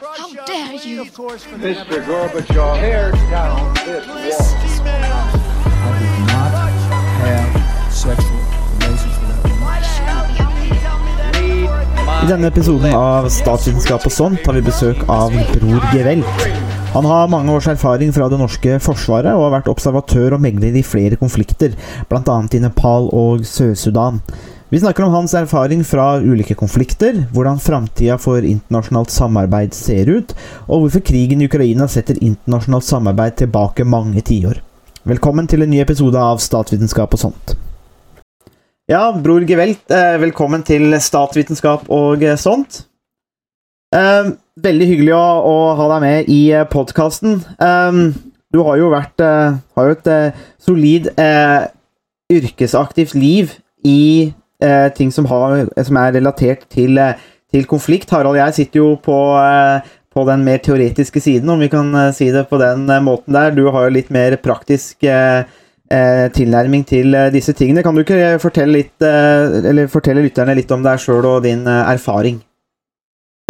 How dare you? Mr. Gorbachev, tear down this wall. I did not have sexual relations with that woman. I denne episoden av Statsvitenskap og sånt har vi besøk av Bror Gevelt. Han har mange års erfaring fra det norske forsvaret og har vært observatør og megler i flere konflikter, bl.a. i Nepal og Sør-Sudan. Vi snakker om hans erfaring fra ulike konflikter, hvordan framtida for internasjonalt samarbeid ser ut, og hvorfor krigen i Ukraina setter internasjonalt samarbeid tilbake mange tiår. Velkommen til en ny episode av Statsvitenskap og sånt. Ja, Bror Gevelt, eh, velkommen til Statsvitenskap og eh, sånt. Eh, veldig hyggelig å, ha deg med i podkasten. Du har jo vært Har jo et solid yrkesaktivt liv i eh, ting som, har, som, er relatert til, eh, til, konflikt. Harald jeg sitter jo på, eh, på, den mer teoretiske siden, om vi kan eh, si det på den måten der. Du har jo litt mer praktisk eh, tilnærming til disse tingene. Kan du ikke fortelle, litt, eller fortelle lytterne litt om deg sjøl og din erfaring?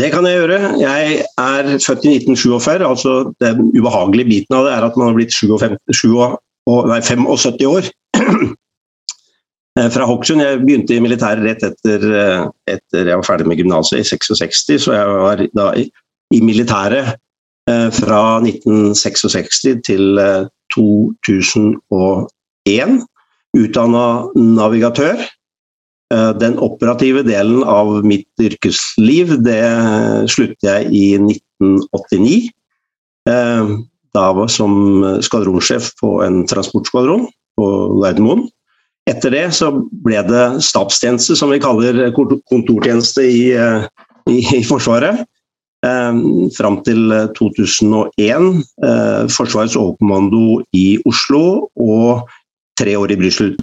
Det kan jeg gjøre. Jeg er født i 1947. altså Den ubehagelige biten av det er at man har blitt 57, 75 år. Eh, fra Hokksund. Jeg begynte i militæret rett etter, eh, etter jeg var ferdig med gymnaset i 66, så jeg var da i, i militæret eh, fra 1966 til 2001. Utdanna navigatør. Den operative delen av mitt yrkesliv det sluttet jeg i 1989. Da var jeg som skvadronsjef på en transportskvadron på Gardermoen. Etter det så ble det stabstjeneste, som vi kaller kontortjeneste i, eh, i, i Forsvaret. Eh, fram til 2001. Eh, Forsvarets overkommando i Oslo og tre år i Brussel.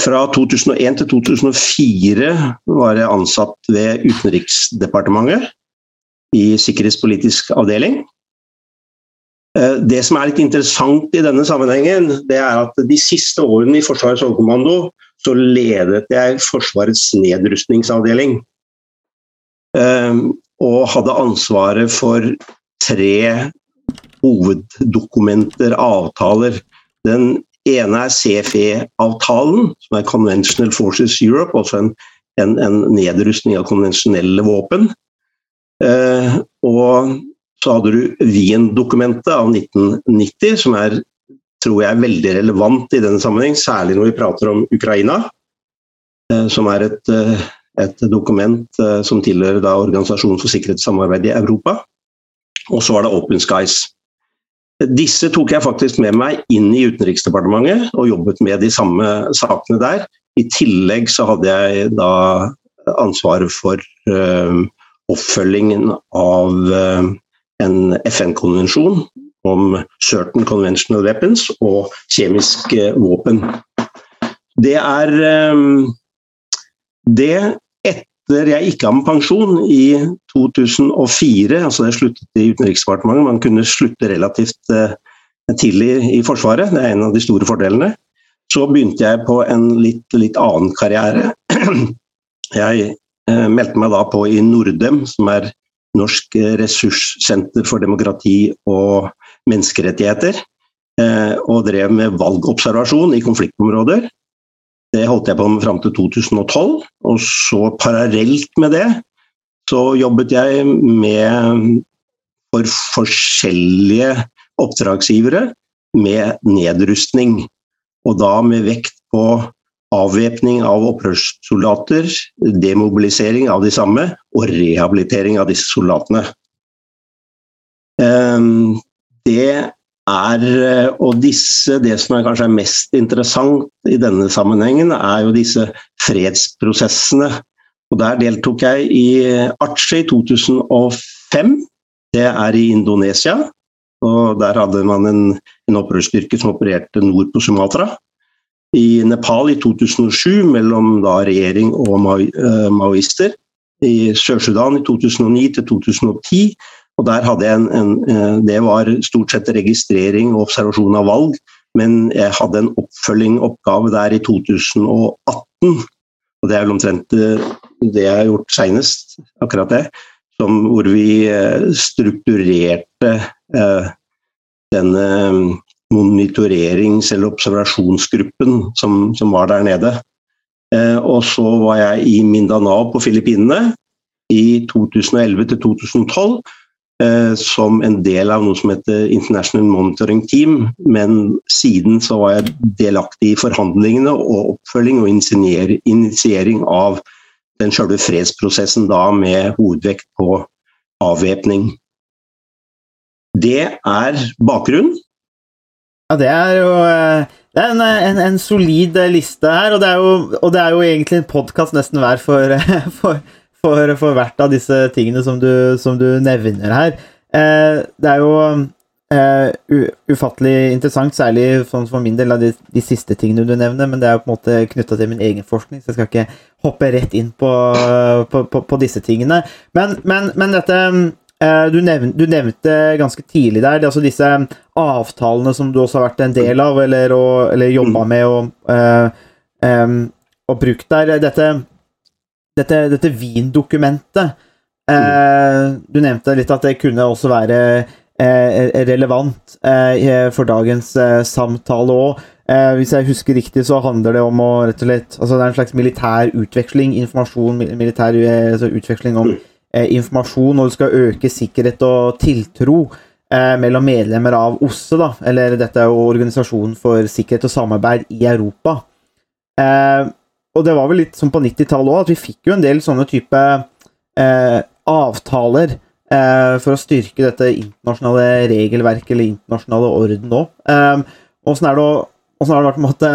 Fra 2001 til 2004 var jeg ansatt ved Utenriksdepartementet i sikkerhetspolitisk avdeling. Eh, det som er litt interessant i denne sammenhengen, det er at de siste årene i Forsvarets overkommando så ledet jeg Forsvarets nedrustningsavdeling. Eh, og hadde ansvaret for tre hoveddokumenter, avtaler. Den ene er CFE-avtalen, som er Conventional Forces Europe, altså en, en, en nedrustning av konvensjonelle våpen. Eh, og så hadde du Wien-dokumentet av 1990, som er tror jeg er veldig relevant i denne sammenheng, særlig når vi prater om Ukraina. Eh, som er et, eh, et dokument eh, som tilhører Organisasjonen for sikkerhetssamarbeid i Europa. Og så var det Open Skies. Disse tok jeg faktisk med meg inn i Utenriksdepartementet og jobbet med de samme sakene der. I tillegg så hadde jeg da ansvaret for uh, oppfølgingen av uh, en FN-konvensjon om certain conventional weapons og kjemiske våpen. Det er eh, det etter jeg gikk av med pensjon i 2004, altså jeg sluttet i Utenriksdepartementet, man kunne slutte relativt eh, tidlig i Forsvaret, det er en av de store fordelene. Så begynte jeg på en litt, litt annen karriere. Jeg eh, meldte meg da på i Nordem, som er Norsk ressurssenter for demokrati og menneskerettigheter. Eh, og drev med valgobservasjon i konfliktområder. Det holdt jeg på med fram til 2012. Og så parallelt med det så jobbet jeg med for forskjellige oppdragsgivere med nedrustning. Og da med vekt på avvæpning av opprørssoldater, demobilisering av de samme og rehabilitering av disse soldatene. Ehm, det er Og disse, det som er kanskje er mest interessant i denne sammenhengen, er jo disse fredsprosessene. Og Der deltok jeg i Aceh i 2005. Det er i Indonesia. Og Der hadde man en, en opprørsstyrke som opererte nord på Sumatra i Nepal i 2007 mellom da regjering og eh, maoister. I Sør-Sudan i 2009 til 2010. Og der hadde jeg en, en, eh, Det var stort sett registrering og observasjon av valg, men jeg hadde en oppfølgingoppgave der i 2018. Og det er vel omtrent eh, det jeg har gjort seinest, akkurat det. som, hvor vi strukturerte eh, denne monitorerings- eller observasjonsgruppen som, som var der nede. Eh, og så var jeg i Mindanao på Filippinene i 2011 til 2012 eh, som en del av noe som heter International Monitoring Team. Men siden så var jeg delaktig i forhandlingene og oppfølging og initiering av den selve fredsprosessen da med hovedvekt på avvæpning. Det er bakgrunnen. Ja, det er jo eh, det er en, en, en solid liste her, og det er jo, det er jo egentlig en podkast nesten hver for, for, for, for, hvert av disse tingene som du, som du nevner her. Eh, det er jo eh, ufattelig interessant, særlig for, for min del av de, de, siste tingene du nevner, men det er jo på en måte knytta til min egen forskning, så jeg skal ikke hoppe rett inn på, på disse tingene. Men, men, men dette Eh, du, nevnte, du nevnte ganske tidlig der altså disse avtalene som du også har vært en del av, eller, og, eller jobba mm. med og, uh, um, og, brukt der. Dette, dette, dette Wien-dokumentet uh, Du nevnte litt at det kunne også være uh, relevant for dagens samtale òg. hvis jeg husker riktig, så handler det om å rett og slett Altså det er en slags militær utveksling, informasjon, militær altså utveksling om mm Eh, informasjon, og du skal øke sikkerhet og tiltro eh, mellom medlemmer av OSSE, da, eller dette er jo Organisasjonen for sikkerhet og samarbeid i Europa. Eh, og det var vel litt som på 90-tallet òg, at vi fikk jo en del sånne type eh, avtaler eh, for å styrke dette internasjonale regelverket eller internasjonale orden òg. Åssen er, har det vært på en måte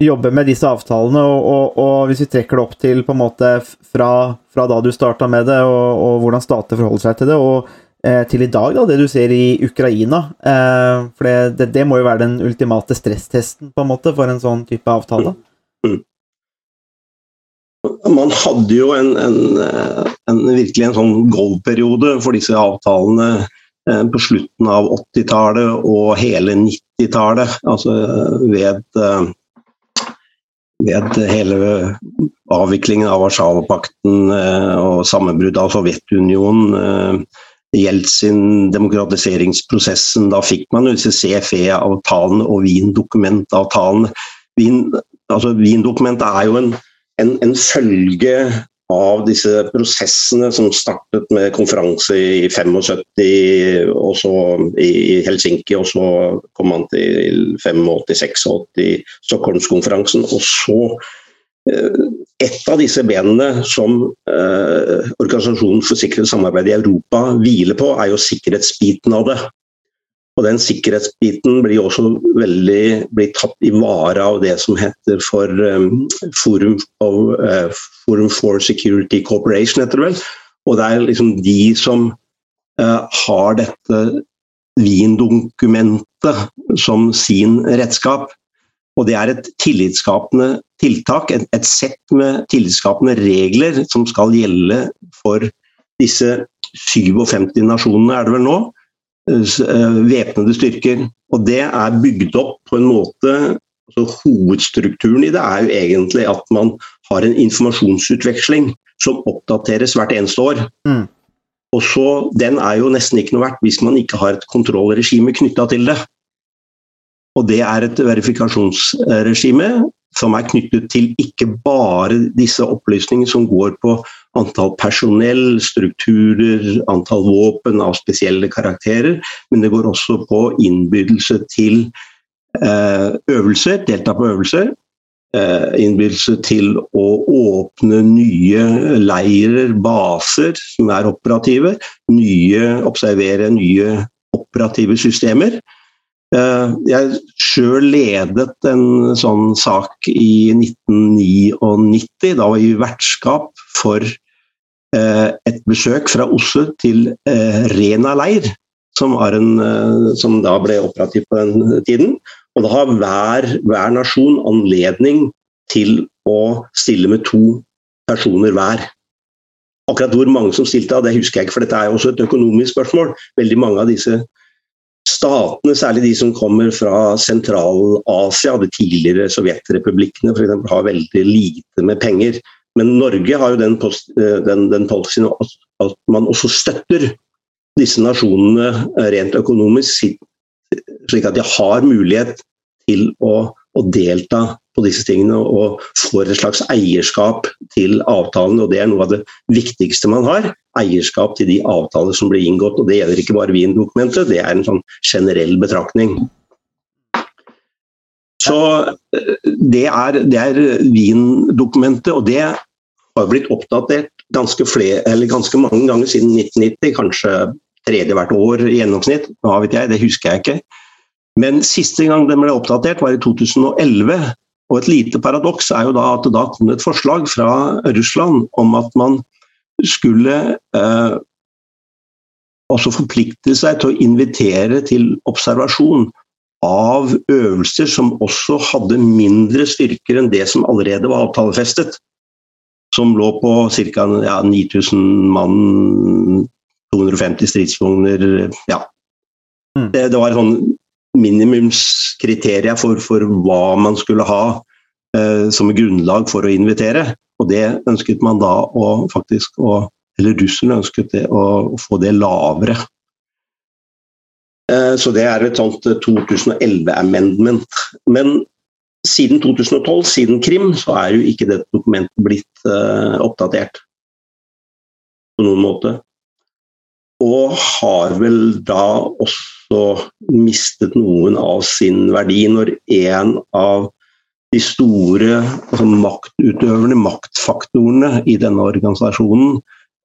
jobbe med disse avtalene, og, og, og, hvis vi trekker det opp til på en måte fra, fra da du starta med det, og, og, hvordan stater forholder seg til det, og eh, til i dag, da, det du ser i Ukraina. Eh, for det, det, det, må jo være den ultimate stresstesten på en måte for en sånn type avtale. Man hadde jo en, en, en virkelig en sånn gold-periode for disse avtalene eh, på slutten av 80-tallet og hele 90-tallet. Altså ved eh, ved hele avviklingen av Warszawapakten eh, og sammenbruddet av Sovjetunionen. Eh, Jeltsin, demokratiseringsprosessen. Da fikk man CFE-avtalene og Wien-dokumentavtalene. Wien, altså Wien-dokumentet er jo en, en, en følge av disse prosessene som startet med konferanse i 75, og så i Helsinki, og så kom man til 85-86, Stockholmskonferansen. Og så eh, Et av disse benene som eh, Organisasjonen for sikkerhet og samarbeid i Europa hviler på, er jo sikkerhetsbiten av det. Og den sikkerhetsbiten blir også veldig blir tatt i vare av det som heter for um, Forum, of, uh, Forum, for Security Cooperation, heter det vel. Og det er liksom de som uh, har dette Wien-dokumentet som sin redskap. Og det er et tillitsskapende tiltak, et, et sett med tillitsskapende regler som skal gjelde for disse 57 nasjonene, er det vel nå væpnede styrker. Og det er bygd opp på en måte altså Hovedstrukturen i det er jo egentlig at man har en informasjonsutveksling som oppdateres hvert eneste år. Mm. Og så, Den er jo nesten ikke noe verdt hvis man ikke har et kontrollregime knytta til det. Og det er et verifikasjonsregime som er knyttet til ikke bare disse opplysningene som går på antall personell, strukturer, antall våpen av spesielle karakterer, men det går også på innbydelse til eh, øvelser, delta på øvelser. Eh, innbydelse til å åpne nye leirer, baser som er operative. Nye, observere nye operative systemer. Eh, jeg sjøl ledet en sånn sak i 1999. Da var jeg vertskap for eh, et besøk fra OSSE til eh, Rena leir, som, en, som, da ble operativ på den tiden. Og da har hver, hver nasjon anledning til å stille med to personer hver. Akkurat hvor mange som stilte av, det husker jeg ikke, for dette er jo også et økonomisk spørsmål. Veldig mange av disse statene, særlig de som kommer fra Sentral-Asia, de tidligere sovjetrepublikkene f.eks., har veldig lite med penger. Men Norge har jo den, post, eh, den, den policyen at man også støtter disse nasjonene rent økonomisk, slik at de har mulighet til å, å delta på disse tingene og får et slags eierskap til avtalene. og Det er noe av det viktigste man har. Eierskap til de avtaler som blir inngått. og Det gjelder ikke bare Wien-dokumentet, det er en sånn generell betraktning. Så eh, det er, det er Wien-dokumentet, og det har blitt oppdatert ganske, flere, ganske, mange ganger siden 1990. Kanskje tredje hvert år i gjennomsnitt. Hva vet jeg, det husker jeg ikke. Men siste gang den ble oppdatert, var i 2011. Og et lite paradoks er jo da at det da kom et forslag fra Russland om at man skulle eh, også forplikte seg til å invitere til observasjon av øvelser som også hadde mindre styrker enn det som allerede var avtalefestet. Som lå på ca. Ja, 9000 mann, 250 stridsvogner. Ja. Mm. Det, det, var sånn minimumskriterier for, for, hva man skulle ha eh, som grunnlag for å invitere. Og det ønsket man da å faktisk å, Eller russerne ønsket det, å, få det lavere. Eh, så det er et sånt 2011-amendment. Men siden 2012, siden Krim, så er jo ikke dette dokumentet blitt eh, oppdatert på noen måte. Og har vel da også mistet noen av sin verdi når en av de store altså maktutøverne, maktfaktorene i denne organisasjonen,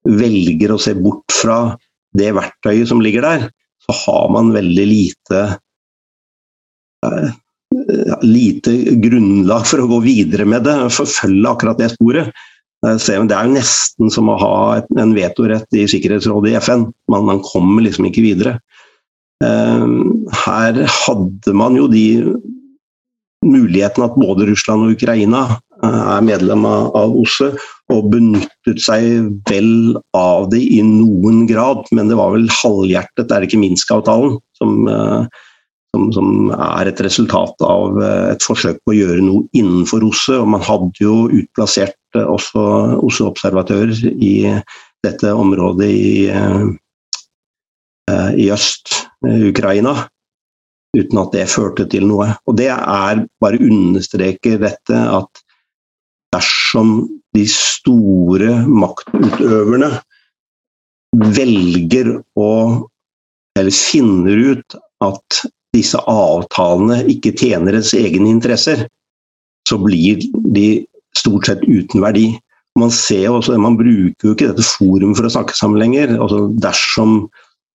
velger å se bort fra det verktøyet som ligger der, så har man veldig lite eh, lite grunnlag for å gå videre med det, forfølge akkurat det sporet. Det er jo nesten som å ha en vetorett i Sikkerhetsrådet i FN. Man, man kommer liksom ikke videre. Ehm, her hadde man jo de mulighetene at både Russland og Ukraina eh, er medlem av OSSE, og benyttet seg vel av det i noen grad, men det var vel halvhjertet. Det er ikke Minsk-avtalen som som, som, er et resultat av eh, et forsøk på å gjøre noe innenfor OSSE. og Man hadde jo utplassert eh, også OSSE-observatører i dette området i, eh, i øst, Ukraina, uten at det førte til noe. Og Det er bare understreker dette at dersom de store maktutøverne velger å eller finner ut at disse avtalene ikke tjener ens egne interesser, så blir de stort sett uten verdi. Man ser også, man bruker jo ikke dette forum for å snakke sammen lenger. Altså dersom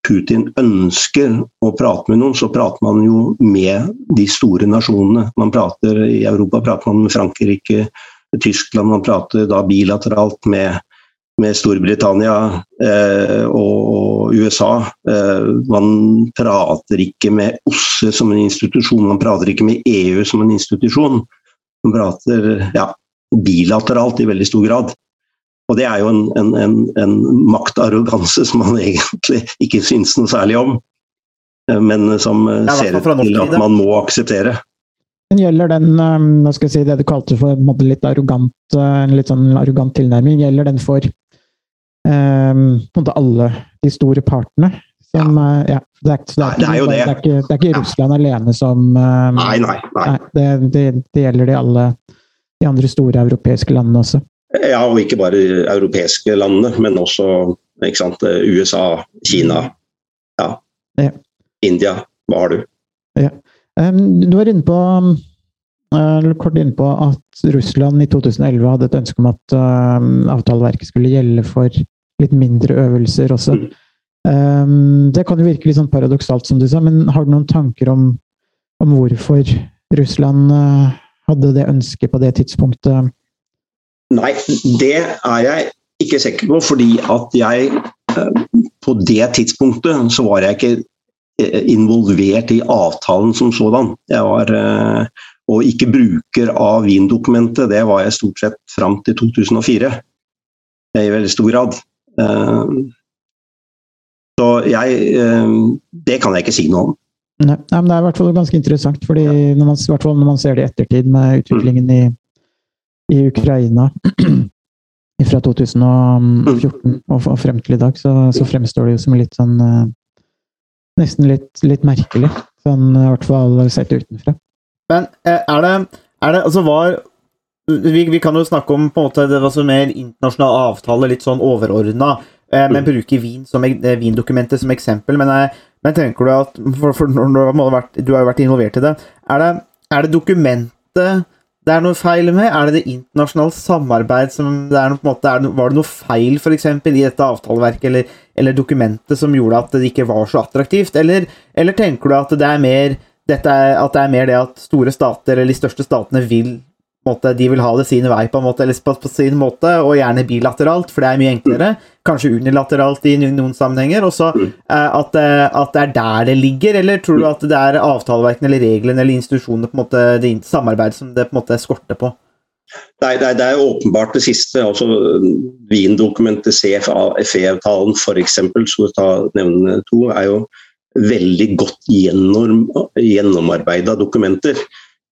Putin ønsker å prate med noen, så prater man jo med de store nasjonene. Man prater I Europa prater man med Frankrike, Tyskland, man prater da bilateralt med med Storbritannia eh, og USA. Eh, man prater ikke med OSSE som en institusjon, man prater ikke med EU som en institusjon. Man prater ja, bilateralt i veldig stor grad. Og det er jo en, en, en, en maktarroganse som man egentlig ikke syns noe særlig om, eh, men som eh, ser ut til at man må akseptere. Gjelder den eh, hva skal jeg si, det du kalte for litt arrogant, en litt sånn arrogant tilnærming, gjelder den for um, alle de store partene. Som, ja. Uh, ja det, er, det, er, det, er, jo det. Det er ikke, det er ikke Russland alene som um, Nei, nei. nei. nei det, gjelder de alle de andre store europeiske landene også. Ja, og ikke bare europeiske landene, men også sant, USA, Kina, ja. ja. India. Hva har du? Ja. Du var inne på uh, kort inne på at Russland i 2011 hadde et ønske om at avtaleverket skulle gjelde for litt mindre øvelser også. Um, det kan jo virke litt sånn paradoksalt, som du sa, men har du noen tanker om, om hvorfor Russland uh, hadde det ønsket på det tidspunktet? Nei, det er jeg ikke sikker på, fordi at jeg uh, på det tidspunktet så var jeg ikke uh, involvert i avtalen som sådan. Jeg var og ikke bruker av Wien-dokumentet. Det var jeg stort sett fram til 2004 i veldig stor grad. Eh, så jeg eh, Det kan jeg ikke si noe om. Nei, men Det er i hvert fall ganske interessant, fordi når man, i hvert fall når man ser det i ettertid med utviklingen i, i Ukraina fra 2014 og, og frem til i dag, så, så fremstår det jo som litt sånn eh, Nesten litt, litt merkelig. Sånn i hvert fall sett utenfra. Men eh, er det, er det Altså, var vi, vi kan jo snakke om på en måte det var så mer internasjonale avtale, litt sånn overordna, eh, men bruker Wien som, Wien-dokumentet som eksempel. Men, jeg, men tenker du at for, for når du, har vært, du har jo vært involvert i det. Er det, er det dokumentet det er noe feil med? Er det det internasjonale samarbeid som det er noe, på en måte, det, Var det noe feil for eksempel, i dette avtaleverket eller, eller, dokumentet som gjorde at det ikke var så attraktivt? Eller, eller tenker du at det er mer er, at det er mer det at store stater, eller de største statene, vil måte, de vil ha det sin vei på en måte, eller på, på, sin måte, og gjerne bilateralt, for det er mye enklere. Kanskje unilateralt i noen sammenhenger. Og så mm. eh, at, eh, at, det er der det ligger, eller tror du at det er avtaleverkene eller reglene eller institusjonene på en måte, det samarbeid som det på en måte skorter på? Nei, det, det er åpenbart det siste. altså Wien-dokumentet, CFE-avtalen f.eks., som vi ta nevne to, er jo veldig godt gjennom, gjennomarbeida dokumenter.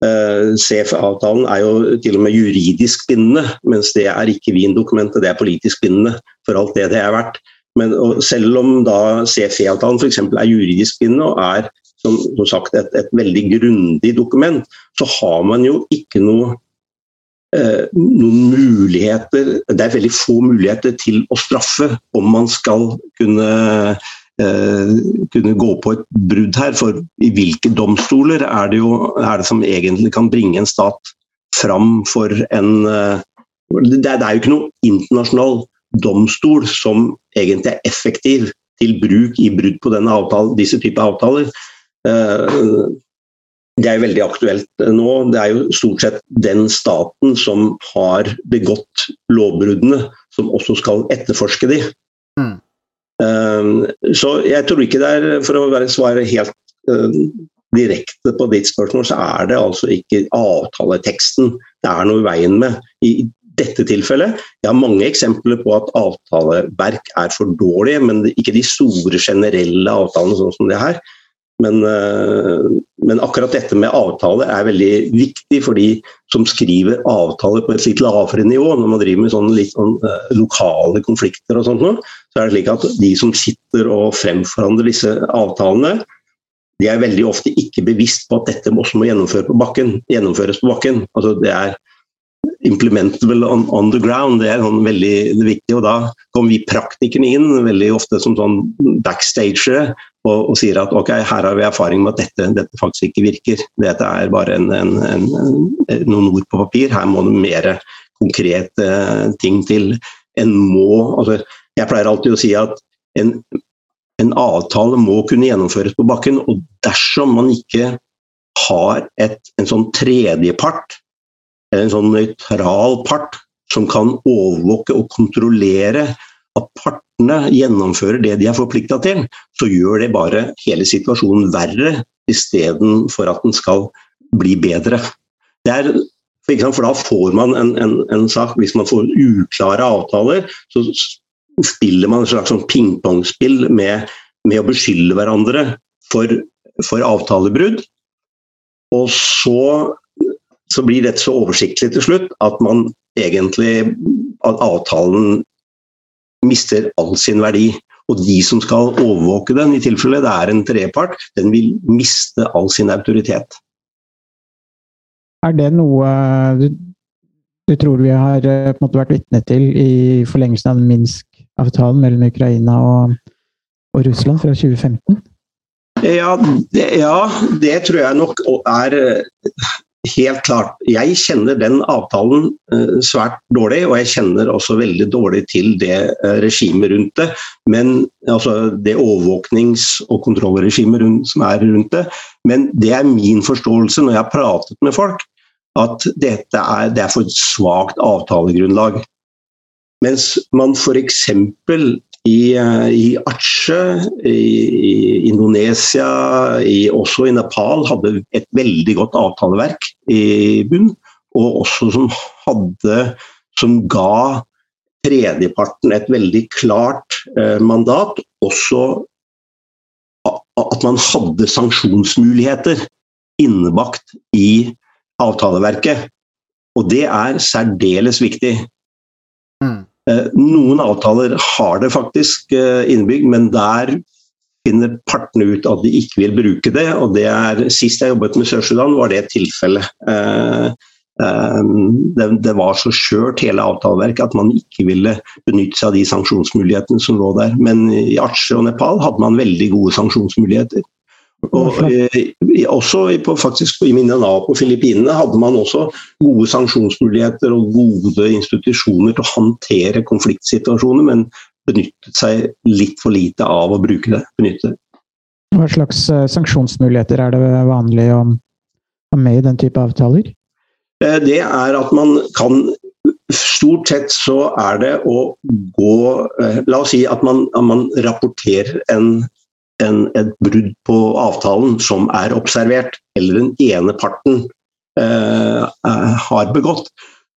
Uh, CF-avtalen er jo til og med juridisk bindende, mens det er ikke Wien-dokumentet. Det er politisk bindende for alt det det er verdt. Men selv om da CFE-avtalen f.eks. er juridisk bindende og er som, som sagt et, et, veldig grundig dokument, så har man jo ikke noe, uh, noen muligheter Det er veldig få muligheter til å straffe om man skal kunne Eh, kunne gå på et brudd her. For i hvilke domstoler er det, jo, er det som egentlig kan bringe en stat fram for en det, det er, jo ikke noen internasjonal domstol som egentlig er effektiv til bruk i brudd på avtale, disse typer avtaler. Eh, det er jo veldig aktuelt nå. Det er jo stort sett den staten som har begått lovbruddene, som også skal etterforske de. Mm. Ehm, så jeg tror ikke det er, for å svare helt ehm, direkte på ditt spørsmål, så er det altså ikke avtaleteksten det er noe i veien med. I dette tilfellet, Jeg har mange eksempler på at avtaleverk er for dårlige, men ikke de store generelle avtalene sånn som det her. Men, eh, men, akkurat dette med avtale er veldig viktig for de som skriver avtaler på et litt lavere nivå. Når man driver med sånne litt sånn, eh, lokale konflikter og sånt, så er det slik at de som sitter og fremforhandler disse avtalene, de er veldig ofte ikke bevisst på at dette også må gjennomføres på bakken. Gjennomføres på bakken. Altså, det er implementable on, on, the ground. Det er sånn veldig viktig. og Da kommer vi praktikerne inn veldig ofte som sånn backstagere og, og, sier at ok, her har vi erfaring med at dette, dette faktisk ikke virker. Dette er bare en, en, en, noen ord på papir. Her må det mer konkrete ting til. En må, altså, jeg pleier alltid å si at en avtale må kunne gjennomføres på bakken. og Dersom man ikke har et, en sånn tredjepart en sånn nøytral part som kan overvåke og kontrollere at partene gjennomfører det de er forplikta til, så gjør det bare hele situasjonen verre istedenfor at den skal bli bedre. Det er, for da får man en, en, en, sak Hvis man får uklare avtaler, så spiller man et slags sånn pingpongspill med, med, å beskylde hverandre for, for avtalebrudd. Og så så blir dette så oversiktlig til slutt at man egentlig at avtalen mister all sin verdi. Og de som skal overvåke den, i tilfelle det er en trepart, den vil miste all sin autoritet. Er det noe du, du tror vi har eh, måte, vært vitne til i forlengelsen av Minsk-avtalen mellom Ukraina og, og Russland fra 2015? Ja det, ja, det tror jeg nok er Helt klart. Jeg kjenner den avtalen uh, svært dårlig, og jeg kjenner også veldig dårlig til det uh, regimet rundt det. Men altså det overvåknings- og kontrollregimet som er rundt det. Men det er min forståelse når jeg har pratet med folk, at dette er, det er for et svakt avtalegrunnlag. Mens man f.eks i, eh, i Aceh, i, i, Indonesia, i, også i Nepal, hadde et veldig godt avtaleverk i bunn. Og også som hadde Som ga tredjeparten et veldig klart eh, mandat. Også at man hadde sanksjonsmuligheter innebakt i avtaleverket. Og det er særdeles viktig. Mm. Eh, noen avtaler har det faktisk eh, innebygd, men der finner partene ut at de ikke vil bruke det. og det er, Sist jeg jobbet med Sør-Sudan, var det et tilfelle. Eh, det, det, var så skjørt hele avtaleverket at man ikke ville benytte seg av de sanksjonsmulighetene som lå der. Men i Atsje og Nepal hadde man veldig gode sanksjonsmuligheter. Og eh, også på, faktisk I Mindanao på Filippinene hadde man også gode sanksjonsmuligheter og gode institusjoner til å håndtere konfliktsituasjoner, men benyttet seg litt for lite av å bruke det. benytte. Hva slags eh, sanksjonsmuligheter er det vanlig å ha med i den type avtaler? Eh, det er at man kan Stort sett så er det å gå La oss si at man, at man rapporterer en en, et brudd på avtalen som er observert, eller den ene parten eh, eh, har begått,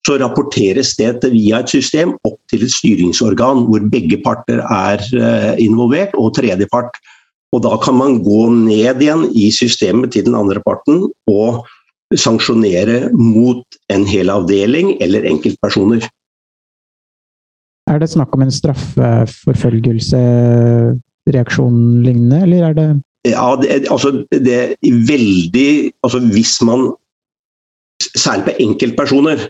så rapporteres det via et system opp til et styringsorgan hvor begge parter er eh, involvert, og tredjepart. Og da kan man gå ned igjen i systemet til den andre parten og sanksjonere mot en hel avdeling eller enkeltpersoner. Er det snakk om en straffeforfølgelse reaksjon lignende, eller er det Ja, det, altså det er veldig Altså hvis man Særlig på enkeltpersoner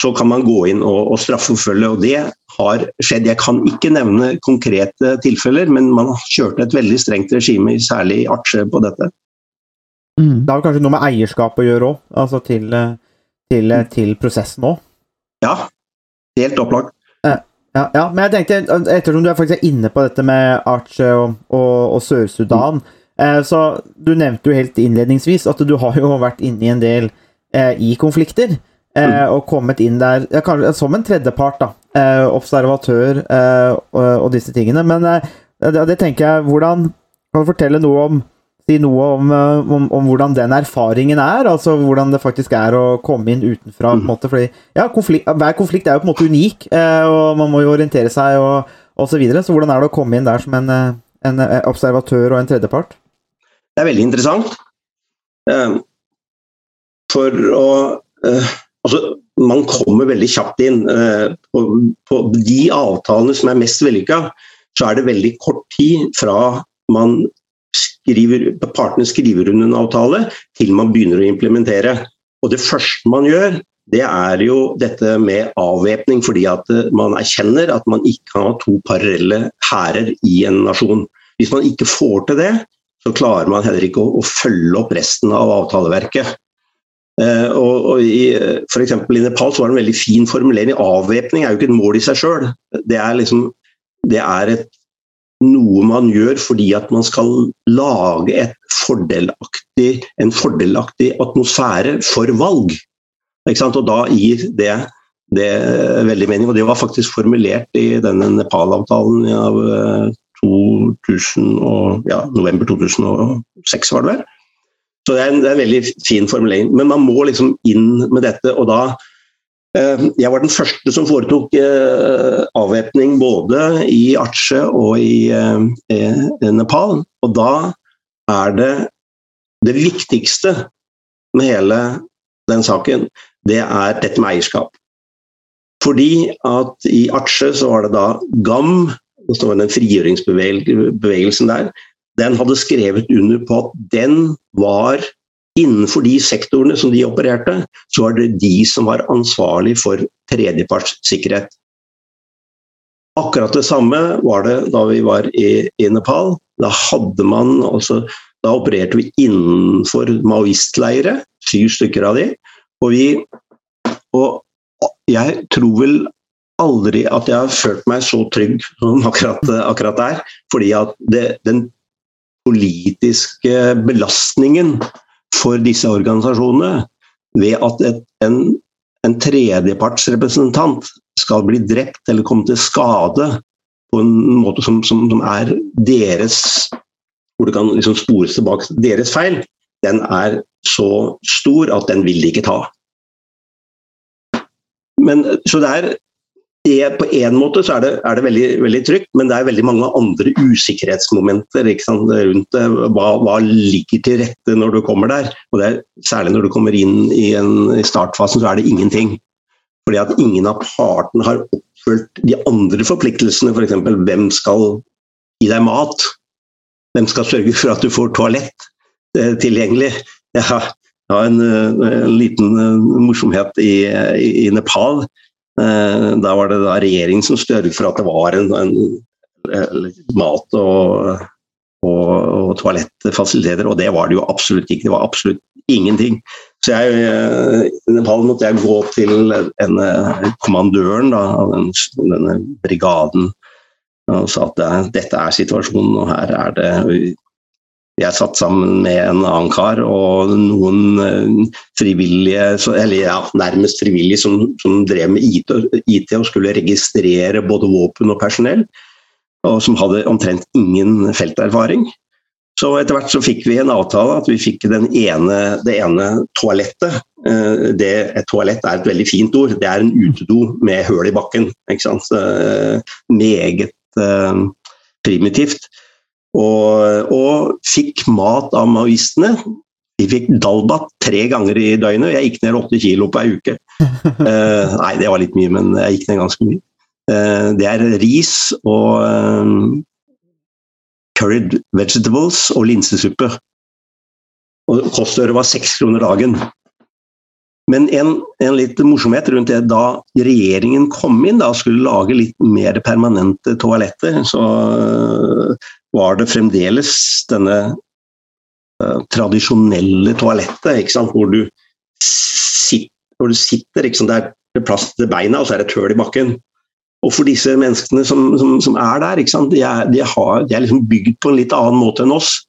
så kan man gå inn og, og straffeforfølge, og det har skjedd. Jeg kan ikke nevne konkrete tilfeller, men man kjørte et veldig strengt regime, særlig i Arche, på dette. Mm. Det har kanskje noe med eierskap å gjøre òg, altså til, til, til prosessen òg? Ja, helt opplagt. Ja, ja, men jeg tenkte, ettersom du er faktisk inne på dette med Arche og, og, og Sør-Sudan eh, Så Du nevnte jo helt innledningsvis at du har jo vært inne i en del eh, i konflikter. Eh, mm. og kommet inn der ja, kanskje, som en tredjepart, da. Eh, observatør eh, og, og, disse tingene. Men eh, det, det, tenker jeg Hvordan Kan du fortelle noe om si noe om, eh, om, om, hvordan den erfaringen er? Altså hvordan det faktisk er å komme inn utenfra. mm. måte, fordi ja, konflikt, Hver konflikt er jo på en måte unik, eh, og man må jo orientere seg og osv. Så, videre. så hvordan er det å komme inn der som en, eh, en observatør og en tredjepart? Det er veldig interessant. For å Altså, man kommer veldig kjapt inn. På, på de avtalene som er mest vellykka, så er det veldig kort tid fra man skriver, partene skriver under en avtale, til man begynner å implementere. Og Det første man gjør, det er jo dette med avvæpning, fordi at eh, man erkjenner at man ikke kan ha to parallelle hærer i en nasjon. Hvis man ikke får til det, så klarer man heller ikke å, å følge opp resten av avtaleverket. Eh, og, og i, for I Nepal så var det en veldig fin formulering. Avvæpning er jo ikke et mål i seg sjøl. Det, liksom, det er et noe man gjør fordi at man skal lage fordelaktig, en fordelaktig atmosfære for valg. Og da gir det, det veldig mening. Og det var faktisk formulert i denne Nepal-avtalen av 2000 eh, og, ja, november 2006, var det vel. Så det er, en, det er en veldig fin formulering. Men man må liksom inn med dette, og da jeg var den første som foretok eh, avvæpning både i Atsje og i eh, Nepal. Og da er det det viktigste med hele den saken, det er dette med eierskap. Fordi at i Atsje så var det da GAM, den frigjøringsbevegelsen der, den hadde skrevet under på at den var innenfor de sektorene som de opererte, så var det de som var ansvarlig for tredjepartssikkerhet. Akkurat det samme var det da vi var i, i Nepal. Da hadde man altså Da opererte vi innenfor maoistleire, syv stykker av de. Og vi Og jeg tror vel aldri at jeg har følt meg så trygg som akkurat, akkurat der. Fordi at det, den politiske belastningen for disse organisasjonene ved at et, en, en tredjepartsrepresentant skal bli drept eller komme til skade på en måte som, som, som er deres Hvor det kan liksom spores tilbake deres feil, den er så stor at den vil de ikke ta. Men, så det er det, på en måte så er det, er det veldig, veldig, trygt, men det er veldig mange andre usikkerhetsmomenter rundt det. Hva, hva, ligger til rette når du kommer der? Og er, Særlig når du kommer inn i, en, i startfasen, så er det ingenting. Fordi at ingen av partene har oppfylt de andre forpliktelsene, f.eks. For hvem skal gi deg mat? Hvem skal sørge for at du får toalett eh, tilgjengelig? Jeg har, jeg har en, eh, en, liten eh, morsomhet i, i, i Nepal. Eh, da var det da regjeringen som sørget for at det var en, en mat og, og, og toalettfasiliteter, og det var det jo absolutt ikke. Det var absolutt ingenting. Så jeg, eh, I Nepal måtte jeg gå til en, kommandøren av den, denne brigaden og sa at dette er situasjonen, og her er det Jeg satt sammen med en annen kar og noen eh, frivillige, eller ja, nærmest frivillige, som, som drev med IT, og skulle registrere både våpen og personell, og som hadde omtrent ingen felterfaring. Så etter hvert så fikk vi en avtale at vi fikk ene, det ene toalettet. Eh, det, et toalett er et veldig fint ord. Det er en utedo med høl i bakken. Meget uh, primitivt. Og, og, fikk mat av maoistene. Vi fikk dalbat tre ganger i døgnet. Jeg gikk ned åtte kilo på ei uke. Uh, nei, det var litt mye, men jeg gikk ned ganske mye. Uh, det er ris og curried vegetables og linsesuppe. Og Kostøret var seks kroner dagen. Men en, en, litt morsomhet rundt det da regjeringen kom inn og skulle lage litt mer permanente toaletter, så var det fremdeles denne uh, tradisjonelle toalettet, hvor du, sitter, hvor du sitter Det er plass til beina, og så er det et hull i bakken. Og for disse menneskene som, som, som er der, de er, de, har, de, er, liksom bygd på en litt annen måte enn oss.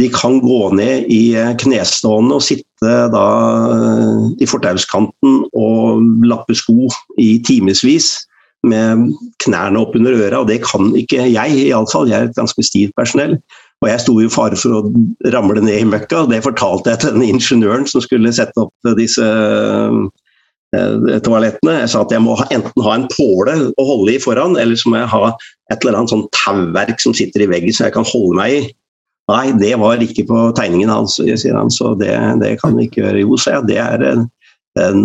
De kan gå ned i knestående og sitte da eh, i fortauskanten og lappe sko i timevis med knærne opp under øra, og det kan ikke jeg, iallfall. Jeg er et ganske stivt personell. Og jeg sto i fare for å ramle ned i møkka, og det fortalte jeg til den ingeniøren som skulle sette opp disse Eh, toalettene. Jeg sa at jeg må enten ha en påle å holde i foran, eller så må jeg ha et eller annet sånn tauverk som sitter i veggen så jeg kan holde meg i. Nei, det var ikke på tegningen hans, sier han, så det, det kan vi ikke gjøre. Jo, sa jeg, det er en, en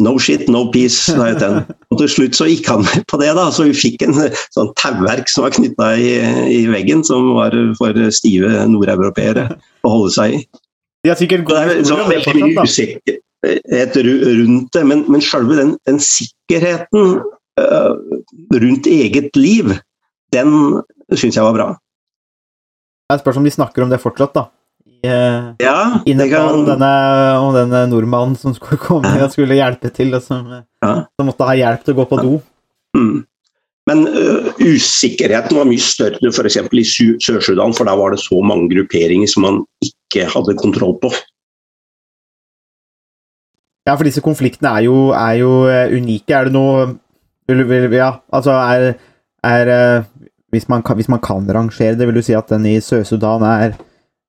No shit, no peace, jeg til henne. Og til slutt så gikk han med på det, da, så vi fikk en sånn tauverk som var knytta i, i, veggen, som var for stive nordeuropeere å holde seg i. De har sikkert gått det er så veldig mye usikkerhet rundt det. Men, men selve den, den sikkerheten uh, rundt eget liv, den syns jeg var bra. Jeg spørs om de snakker om det fortsatt, da. I, uh, ja, det kan... denne, om denne nordmannen som skulle komme og skulle hjelpe til, og som, ja. som, måtte ha hjelp til å gå på do. Mm. Men uh, usikkerheten var mye større f.eks. i Sør-Sudan, for da var det så mange grupperinger som man ikke hadde kontroll på. Ja, for disse konfliktene er jo, er jo eh, unike. Er det noe Ja, altså er, er eh, hvis, man kan, hvis, man kan, rangere det, vil du si at den i Sør-Sudan er,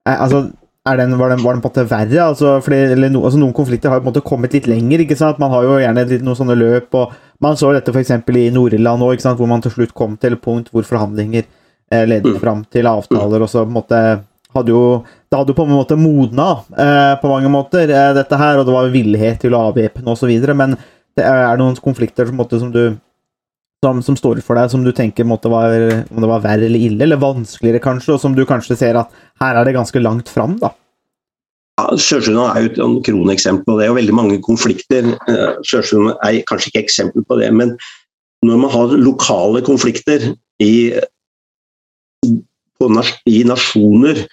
er, Altså, den, var, den, var, den, på en måte verre? Altså, fordi, no, altså, noen konflikter har jo på en måte kommet litt lenger. ikke sant? Man har jo gjerne litt, noen sånne løp. og Man så dette f.eks. i Nord-Irland òg, hvor man til slutt kom til et punkt hvor forhandlinger eh, ledet mm. fram til avtaler. og så på en måte hadde jo Det hadde jo på en måte modna eh, på mange måter, eh, dette her, og det var villighet til å avvæpne osv., men det er noen konflikter som, måte, som du som, som, står for deg, som du tenker måtte var, om det var verre eller ille, eller vanskeligere kanskje, og som du kanskje ser at her er det ganske langt fram, da? Ja, Sør-Sudan er jo et kroneksempel, og det er jo veldig mange konflikter. Eh, Sør-Sudan er kanskje ikke eksempel på det, men når man har lokale konflikter i i nasjoner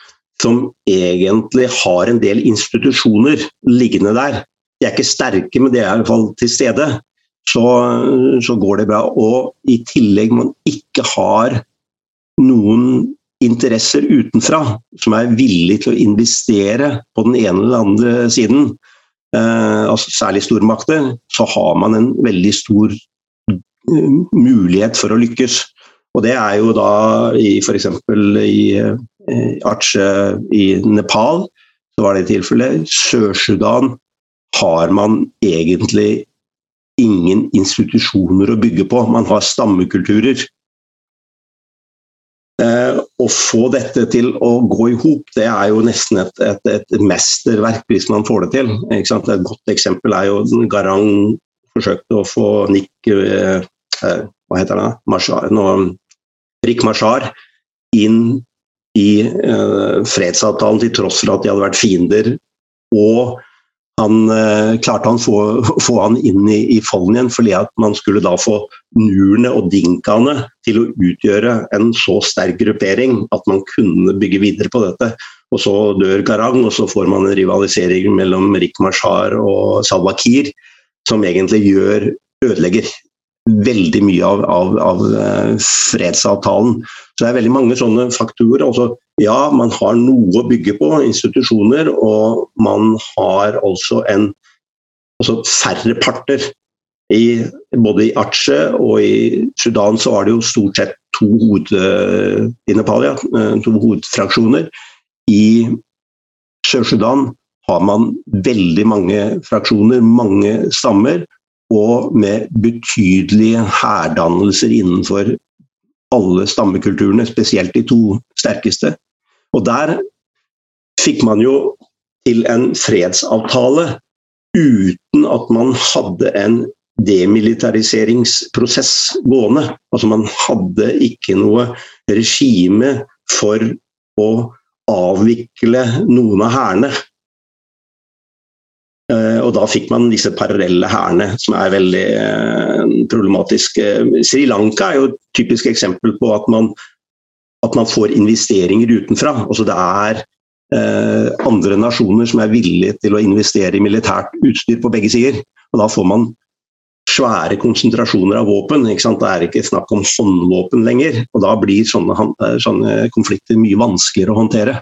som egentlig har en del institusjoner liggende der. De er ikke sterke, men de er i hvert fall til stede. Så, så går det bra. Og i tillegg man ikke har noen interesser utenfra som er villig til å investere på den ene eller andre siden, eh, altså særlig stormakter, så har man en veldig stor eh, mulighet for å lykkes. Og det er jo da i f.eks. i eh, Aceh i Nepal, så var det tilfellet. Sør-Sudan har man egentlig ingen institusjoner å bygge på. Man har stammekulturer. Eh, å få dette til å gå i hop, det er jo nesten et, et, et, mesterverk hvis man får det til. Et godt eksempel er jo Garang forsøkte å få Nick eh, eh, Hva heter det? Mashar, Rik Mashar inn i eh, fredsavtalen til tross for at de hadde vært fiender. Og han eh, klarte han få, få han inn i, i folden igjen, fordi at man skulle da få nurene og dinkaene til å utgjøre en så sterk gruppering at man kunne bygge videre på dette. Og så dør Garang, og så får man en rivalisering mellom Rik Mashar og Salwa Kiir, som egentlig gjør, ødelegger veldig mye av, av, av eh, fredsavtalen. Så det er veldig mange sånne faktorer. Altså, ja, man har noe å bygge på, institusjoner, og man har altså en altså færre parter. I, både i Aceh og i Sudan så var det jo stort sett to, hoved, i Nepal, ja, to hovedfraksjoner. I Sør-Sudan har man veldig mange fraksjoner, mange stammer og med betydelige hærdannelser innenfor alle stammekulturene, spesielt de to sterkeste. Og der fikk man jo til en fredsavtale uten at man hadde en demilitariseringsprosess gående. Altså man hadde ikke noe regime for å avvikle noen av hærene. Eh, og da fikk man disse parallelle hærene, som er veldig eh, problematiske. Sri Lanka er jo et typisk eksempel på at man, at man får investeringer utenfra. Altså det er eh, andre nasjoner som er villige til å investere i militært utstyr på begge sider. Og da får man svære konsentrasjoner av våpen. Det er ikke snakk om håndvåpen lenger. og Da blir sånne, sånne konflikter mye vanskeligere å håndtere.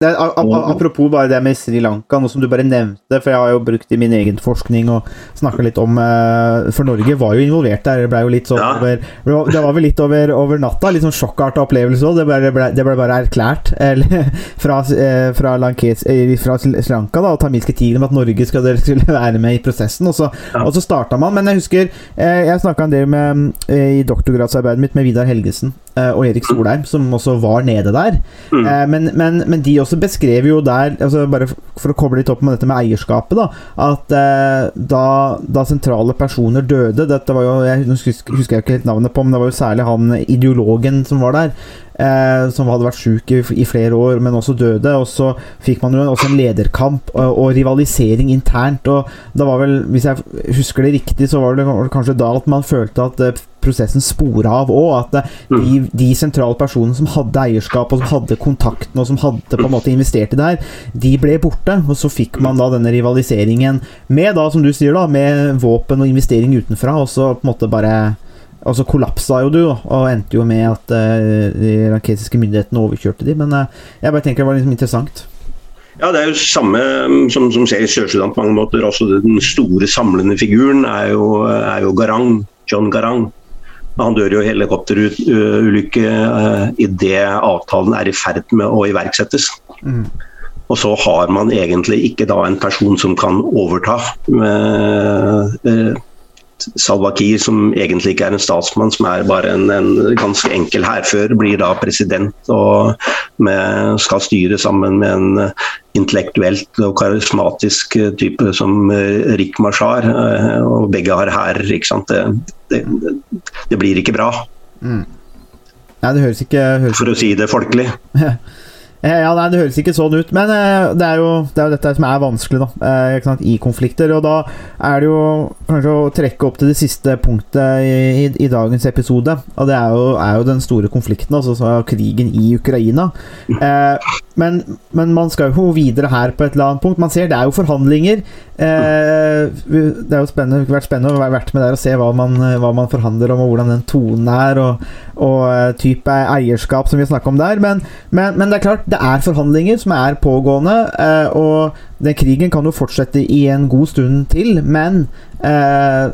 Er, apropos bare det med Sri Lanka, noe som du bare nevnte, for jeg har jo brukt i min egen forskning og snakka litt om uh, For Norge var jo involvert der. Det ble jo litt sånn ja. over Det var vel litt over, over natta. Litt sånn sjokkarta opplevelse òg. Det, ble, det ble bare erklært eller, fra, uh, fra, Lankes, uh, fra, Sri Lanka og tamilske tigre om at Norge skulle, skulle, være med i prosessen. Og så, ja. og så starta man. Men jeg husker jeg snakka en del med, i doktorgradsarbeidet mitt med Vidar Helgesen og Erik Solheim, som også var nede der. Mm. Men, men, men de også beskrev jo der, altså bare for å koble litt opp med dette med eierskapet, da, at eh, da, da, sentrale personer døde Dette var jo, Jeg husker, husker jeg ikke helt navnet på, men det var jo særlig han ideologen som var der. Eh, som hadde vært sjuk i, i, flere år, men også døde. Og så fikk man jo også en lederkamp og, og, rivalisering internt. Og da var vel, hvis jeg husker det riktig, så var det kanskje da at man følte at eh, prosessen spore av òg. At eh, mm. de, de, sentrale personene som hadde eierskap, og som hadde kontakten, og som hadde på en måte investert i det her, de ble borte. Og så fikk man da denne rivaliseringen med, da, som du sier, da, med våpen og investering utenfra, og så på en måte bare og så kollapsa jo du, og endte jo med at uh, de lankesiske myndighetene overkjørte de, Men uh, jeg bare tenker det var liksom interessant. Ja, det er jo samme mm, som, som ser i Sør-Sudan på mange måter. Også den store samlende figuren er jo, er jo Garang, John Garang. Han dør jo i helikopterulykke uh, idet avtalen er i ferd med å iverksettes. Mm. Og så har man egentlig ikke da en person som kan overta. Med, uh, Salwa Kiir, som egentlig ikke er en statsmann, som er bare en, en ganske enkel hærfører, blir da president og med, skal styre sammen med en intellektuelt og karismatisk type som Rik Mashar. Og begge har hærer, ikke sant. Det, det, det blir ikke bra. Mm. Nei, det høres ikke høres... For å si det folkelig. Eh, ja, nei, Det høres ikke sånn ut, men eh, det er jo, det er dette som er vanskelig da, eh, i konflikter. og Da er det jo kanskje å trekke opp til det siste punktet i, i, i dagens episode. og Det er jo, er jo, den store konflikten, altså krigen i Ukraina. Eh, men, men, man skal jo videre her på et eller annet punkt. Man ser det er jo forhandlinger. Eh, det er jo spennende, vært spennende å være med der og se hva man, hva man forhandler om, og hvordan den tonen er, og, og type eierskap som vi snakka om der. Men, men, men det er klart, det er forhandlinger som er pågående, eh, og den krigen kan jo fortsette i en god stund til, men eh,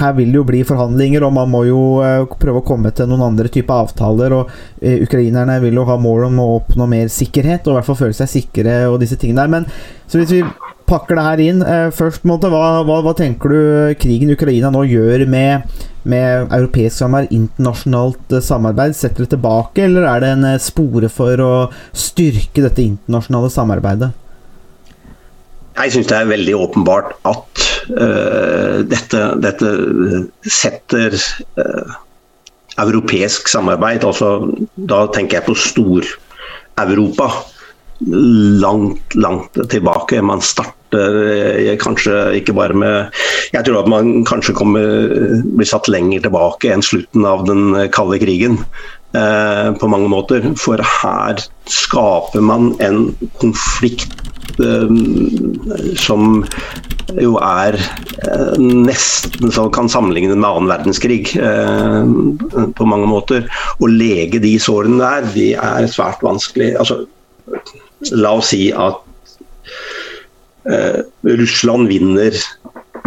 her vil det jo bli forhandlinger, og man må jo eh, prøve å komme til noen andre typer avtaler. og Ukrainerne vil jo ha mål om å oppnå mer sikkerhet, og i hvert fall føle seg sikre og disse tingene der. Men så hvis vi pakker det her inn først, måte, hva, hva, hva tenker du krigen Ukraina nå gjør med med europeisk samarbeid, internasjonalt eh, samarbeid? Setter det tilbake, eller er det en eh, spore for å styrke dette internasjonale samarbeidet? Jeg syns det er veldig åpenbart at uh, dette, dette, setter uh, europeisk samarbeid, altså da tenker jeg på Stor-Europa, langt, langt tilbake. Man starter kanskje ikke bare med Jeg tror at man kanskje kommer, blir satt lenger tilbake enn slutten av den kalde krigen. Eh, på mange måter. For her skaper man en konflikt eh, som jo er eh, nesten så kan sammenligne med annen verdenskrig på mange måter. Å lege de sårene der, de er svært vanskelig. Altså, la oss si at Russland vinner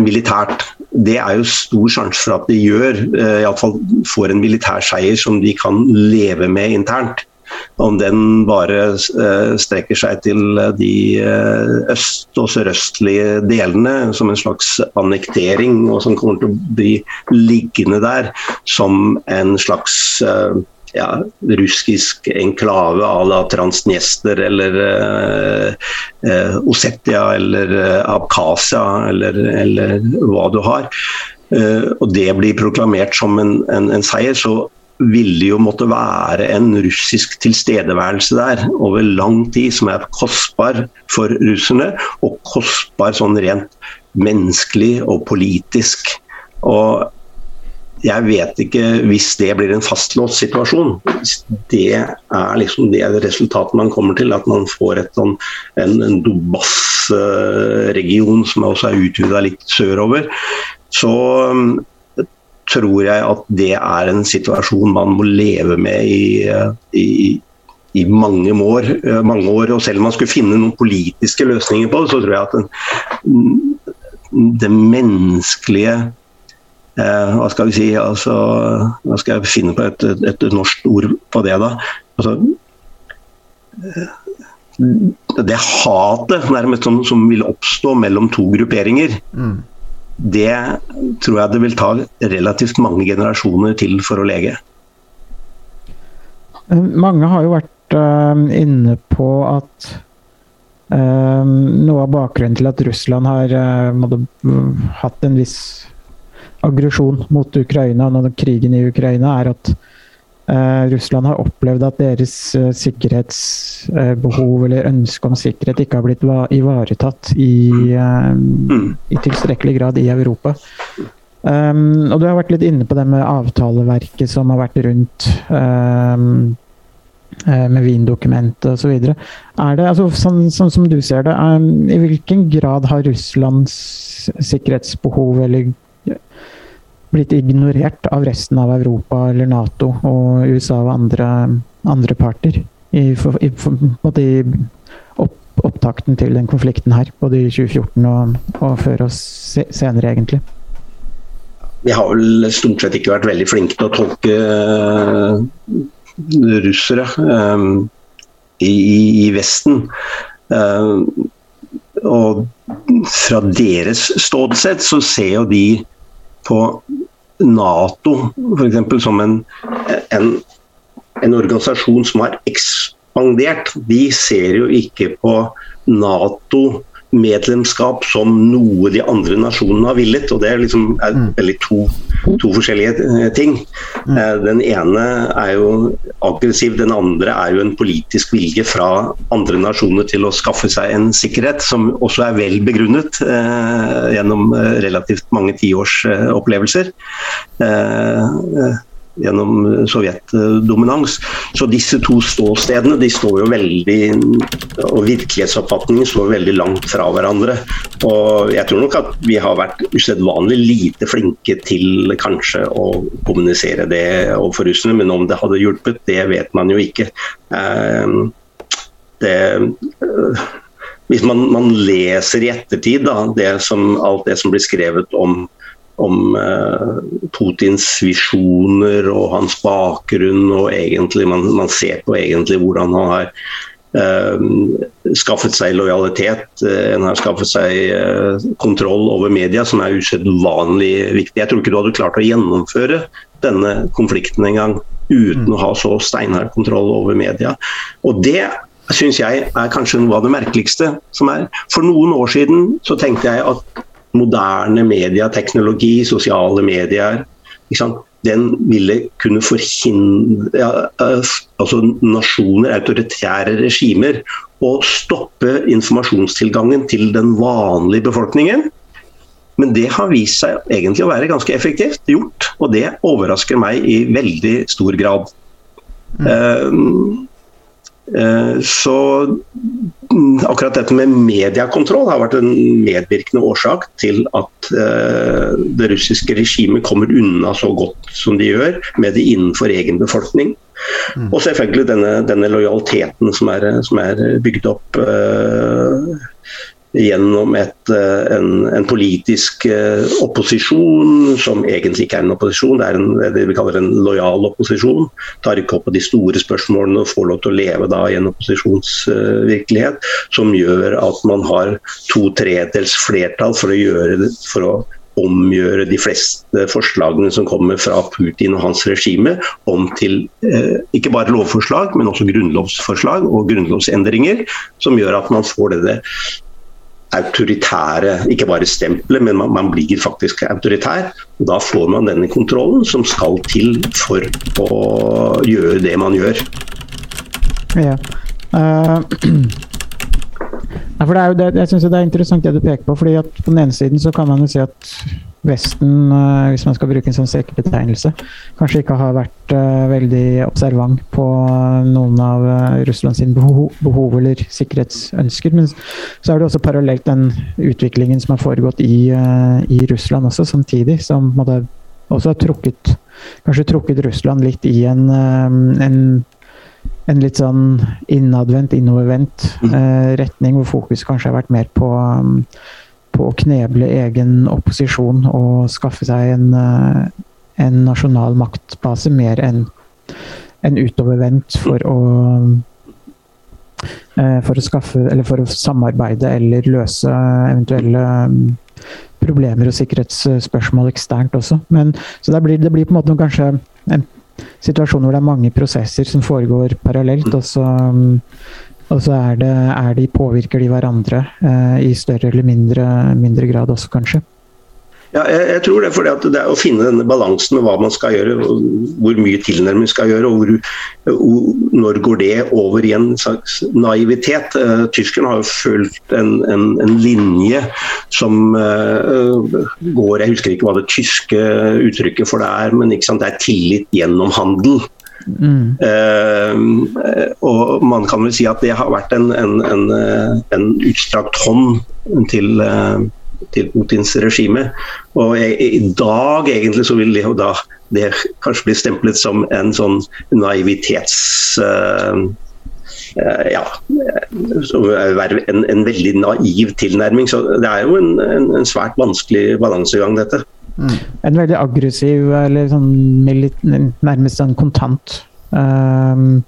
militært det er jo stor sjanse for at de gjør, eh, iallfall får en militær seier som de kan leve med internt. Om den bare eh, strekker seg til de eh, øst- og sørøstlige delene som en slags annektering, og som kommer til å bli liggende der som en slags ja, russisk enklave à la Transnester eller eh, uh, Ossetia eller uh, Abkhasia eller, eller, hva du har, og det blir proklamert som en, en, en seier, så ville jo måtte være en russisk tilstedeværelse der over lang tid, som er kostbar for russerne, og kostbar sånn rent menneskelig og politisk. Og jeg vet ikke hvis det blir en fastlåst situasjon. Det er liksom det resultatet man kommer til. At man får et sånn, en, en Donbass-region som også er utvida litt sørover. Så um, tror jeg at det er en situasjon man må leve med i, i, i mange, år, mange år. Og selv om man skulle finne noen politiske løsninger på det, så tror jeg at den, det menneskelige eh, hva skal vi si, altså, Hva skal jeg finne på et, et, et norsk ord på det, da? Altså, eh, det hatet nærmest som, som, vil oppstå mellom to grupperinger, mm. det tror jeg det vil ta relativt mange generasjoner til for å lege. Mange har jo vært øh, inne på at øh, noe av bakgrunnen til at Russland har øh, hatt en viss aggresjon mot Ukraina når krigen i Ukraina, er at eh, Russland har opplevd at deres eh, sikkerhetsbehov eller ønske om sikkerhet ikke har blitt ivaretatt i, uh, i tilstrekkelig grad i Europa. Um, og Du har vært litt inne på det med avtaleverket som har vært rundt um, med Wien-dokumentet osv. Altså, sånn, sånn, som du ser det, um, i hvilken grad har Russlands sikkerhetsbehov eller blitt ignorert av resten av Europa eller Nato og USA og andre, andre parter. I, i, i opp, opptakten til den konflikten her, både i 2014 og, og før og se, senere, egentlig. Vi har vel stort sett ikke vært veldig flinke til å tolke uh, russere um, i, i, Vesten. Uh, og fra deres ståsted så ser jo de på Nato f.eks. som en, en, en, organisasjon som har ekspandert. De ser jo ikke på Nato medlemskap som noe de andre nasjonene har villet. og Det er liksom er mm. veldig to, to, forskjellige eh, ting. Mm. Eh, den ene er jo aggressiv, den andre er jo en politisk vilje fra andre nasjoner til å skaffe seg en sikkerhet, som også er vel begrunnet eh, gjennom eh, relativt mange tiårs eh, opplevelser. Eh, gjennom sovjetdominans. Så disse to ståstedene de står jo veldig og virkelighetsoppfatningen står veldig langt fra hverandre. Og jeg tror nok at vi har vært usedvanlig lite flinke til kanskje å kommunisere det overfor russerne, men om det hadde hjulpet, det vet man jo ikke. Ehm, det hvis man, man, leser i ettertid da, det som, alt det som blir skrevet om om eh, Putins visjoner og hans bakgrunn. og egentlig Man, man ser på egentlig hvordan han har eh, skaffet seg lojalitet. En har skaffet seg eh, kontroll over media, som er usedvanlig viktig. Jeg tror ikke du hadde klart å gjennomføre denne konflikten engang uten mm. å ha så steinhard kontroll over media. Og det syns jeg er kanskje noe av det merkeligste som er. For noen år siden så tenkte jeg at moderne mediateknologi, sosiale medier, den ville kunne forhindre ja, altså nasjoner, autoritære regimer, å stoppe informasjonstilgangen til den vanlige befolkningen. Men det har vist seg egentlig å være ganske effektivt gjort, og det overrasker meg i veldig stor grad. Mm. Uh, så akkurat dette med mediekontroll har vært en medvirkende årsak til at uh, det russiske regimet kommer unna så godt som de gjør med det innenfor egen befolkning. Mm. Og selvfølgelig denne, denne lojaliteten som er, som er, bygd opp gjennom et, eh, en, en, politisk eh, opposisjon som egentlig ikke er en opposisjon, det er en, det vi kaller en lojal opposisjon. Tar ikke opp på de store spørsmålene og får lov til å leve da i en opposisjonsvirkelighet, som gjør at man har to tredels flertall for å, gjøre, for å omgjøre de fleste forslagene som kommer fra Putin og hans regime om til eh, ikke bare lovforslag, men også grunnlovsforslag og grunnlovsendringer, som gjør at man får det, det autoritære Ikke bare stempelet, men man, man, blir faktisk autoritær. og Da får man denne kontrollen som skal til for å gjøre det man gjør. Ja. Uh, for det er jo det, jeg synes det er interessant det du peker på. fordi at På den ene siden så kan man jo si at Vesten, uh, hvis man skal bruke en sånn sekkebetegnelse, kanskje ikke har vært uh, veldig observant på noen av Russlands behov, behov, eller sikkerhetsønsker. Men så er det også parallelt den utviklingen som har foregått i, i Russland også, samtidig. Som også har trukket, kanskje trukket Russland litt i en, en en litt sånn innadvendt, innovervendt mm. eh, retning, hvor fokus kanskje har vært mer på, på å kneble egen opposisjon og skaffe seg en, uh, en nasjonal maktbase, mer enn en utovervendt for å uh, for å skaffe, eller for å samarbeide eller løse eventuelle um, problemer og sikkerhetsspørsmål eksternt også. Men, så det blir, det blir på en måte kanskje en situasjon hvor det er mange prosesser som foregår parallelt, og så, og så er, det, er de, påvirker de hverandre eh, i større eller mindre, mindre grad også, kanskje. Ja, jeg, jeg, tror det For det er å finne denne balansen med hva man skal gjøre, hvor mye tilnærming skal gjøre, og hvor, når går det over i en slags naivitet. Eh, tyskerne har jo fulgt en, en, en linje som eh, går Jeg husker ikke hva det tyske uttrykket for det er, men det er tillit gjennom handel. Mm. Uh, og man kan vel si at det har vært en, en, en utstrakt hånd til uh, til Putins regime. Og jeg, I dag egentlig så vil det, da, det kanskje bli stemplet som en sånn naivitets... Uh, ja, en, en, veldig naiv tilnærming. Så det er jo en, en, en svært vanskelig balansegang, dette. Mm. En veldig aggressiv, eller sånn nærmest sånn kontant um,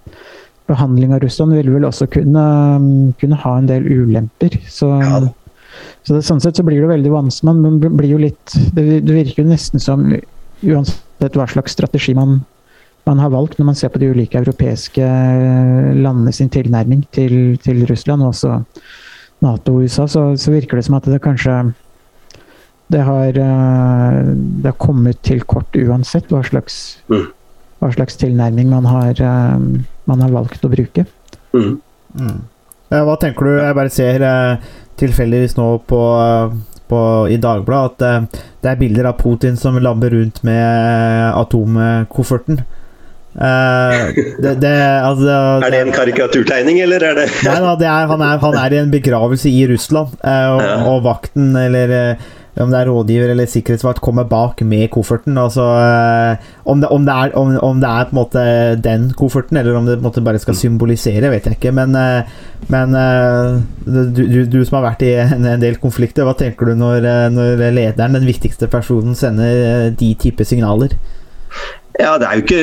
behandling av Russland vil vel også kunne, kunne ha en del ulemper. Så ja. Så det, sånn sett så blir det veldig vanskelig. Man blir jo litt det, det, virker jo nesten som uansett hva slags strategi man, man, har valgt når man ser på de ulike europeiske landene sin tilnærming til, til Russland, og også Nato og USA, så, så, virker det som at det kanskje det har, eh, det har kommet til kort uansett hva slags, mm. hva slags tilnærming man har, eh, man har valgt å bruke. Mm. Mm. Hva tenker du? Jeg bare ser eh, tilfeldigvis nå på, på, i Dagbladet at uh, det er bilder av Putin som lamber rundt med atomkofferten. Uh, det, det, altså, er det en karikaturtegning, eller er det Nei da, han, han, er, i en begravelse i Russland, uh, og, ja. og, vakten, eller om det er rådgiver eller sikkerhetsvakt, kommer bak med kofferten. Altså, om, det, om, det er, om, om, det, er, på en måte den kofferten, eller om det på en måte bare skal symbolisere, vet jeg ikke. Men, eh, men du, du, du, som har vært i en, en, del konflikter, hva tenker du når, når lederen, den viktigste personen, sender de type signaler? Ja, Det er jo ikke,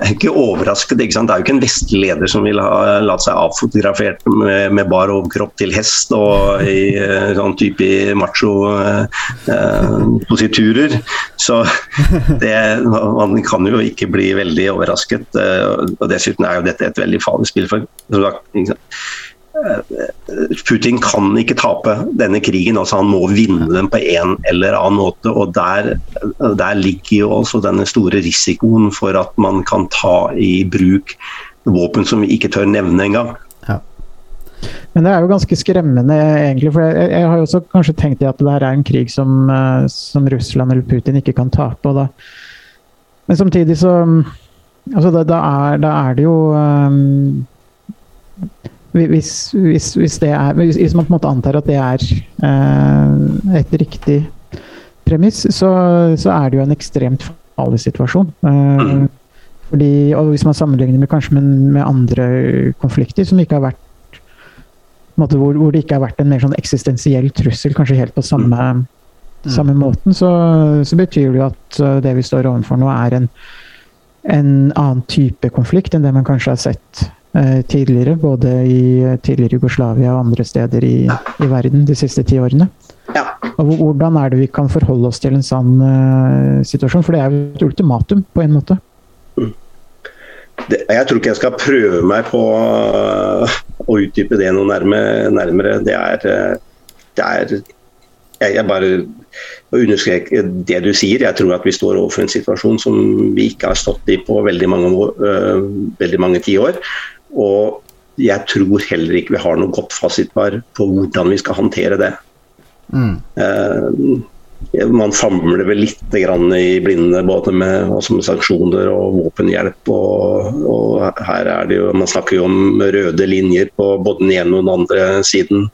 er ikke overraskende. Ikke det er jo ikke en vestlig leder som vil ha latt seg avfotografert med, med bar overkropp til hest og i eh, sånn type macho-positurer. Eh, Så det, man kan jo ikke bli veldig overrasket. Eh, og Dessuten er jo dette et veldig farlig spill. for Putin kan ikke tape denne krigen. altså Han må vinne den på en eller annen måte. og Der, der ligger jo også denne store risikoen for at man kan ta i bruk våpen som vi ikke tør nevne engang. Men det er jo ganske skremmende, egentlig. For jeg, jeg har jo også kanskje tenkt at det her er en krig som, eh, som Russland eller Putin ikke kan tape. og da men samtidig så altså da, da, er, da, er, det jo um, hvis, hvis, hvis, er, hvis, man på en måte antar at det er eh, et riktig premiss, så, så, er det jo en ekstremt farlig situasjon. Eh, fordi, og Hvis man sammenligner med kanskje med, med andre konflikter som ikke har vært måte, hvor, hvor, det ikke har vært en mer sånn eksistensiell trussel, kanskje helt på samme, mm. samme måten, så, så, betyr det jo at uh, det vi står overfor nå, er en, en annen type konflikt enn det man kanskje har sett tidligere. Både i tidligere Jugoslavia og andre steder i, i verden de siste ti årene. Ja. Og Hvordan er det vi kan forholde oss til en sånn uh, situasjon? For det er jo et ultimatum, på en måte. Mm det, jeg tror ikke jeg skal prøve meg på uh, å utdype det noe nærmere. nærmere. Det er, det er jeg, jeg bare understreker det du sier. Jeg tror at vi står overfor en situasjon som vi ikke har stått i på veldig mange, uh, veldig mange tiår. Og jeg tror heller ikke vi har noe godt fasitvar på hvordan vi skal håndtere det. Mm. Uh, man famler vel litt i blinde både med, med, sanksjoner og våpenhjelp. Og, og, her er det jo, Man snakker jo om røde linjer på både den ene og den andre siden.